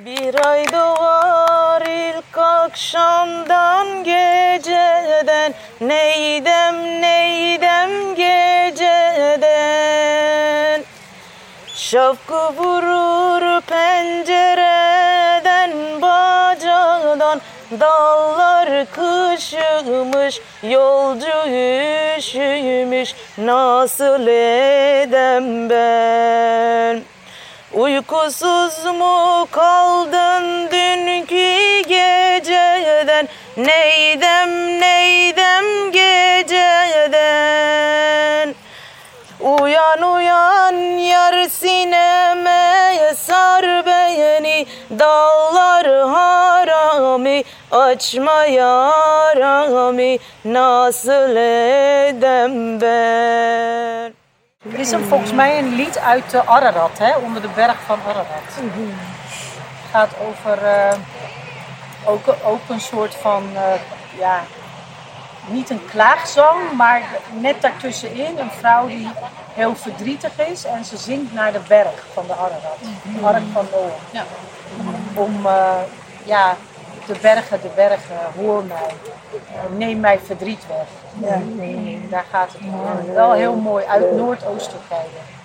Bir ay doğar ilk akşamdan geceden. Neydem neydem geceden? Şapkı vurur pencereden bacadan. Dallar kışımış, yolcu üşümüş Nasıl edem ben? Uykusuz mu kaldın dünkü geceden? Neydem neydem geceden? Uyan uyan yar sineme sar beni. Dağlar harami açma yarami. Nasıl edem ben is een, volgens mij een lied uit de Ararat, hè, onder de berg van Ararat. Het gaat over eh, ook, ook een soort van, eh, ja, niet een klaagzang, maar net daartussenin een vrouw die heel verdrietig is en ze zingt naar de berg van de Ararat, de Ark van Noach. Ja. Om, eh, ja, de bergen, de bergen, hoor mij. Eh, neem mijn verdriet weg. Daar gaat het om. Wel heel mooi, uit Noordoost-Turkije.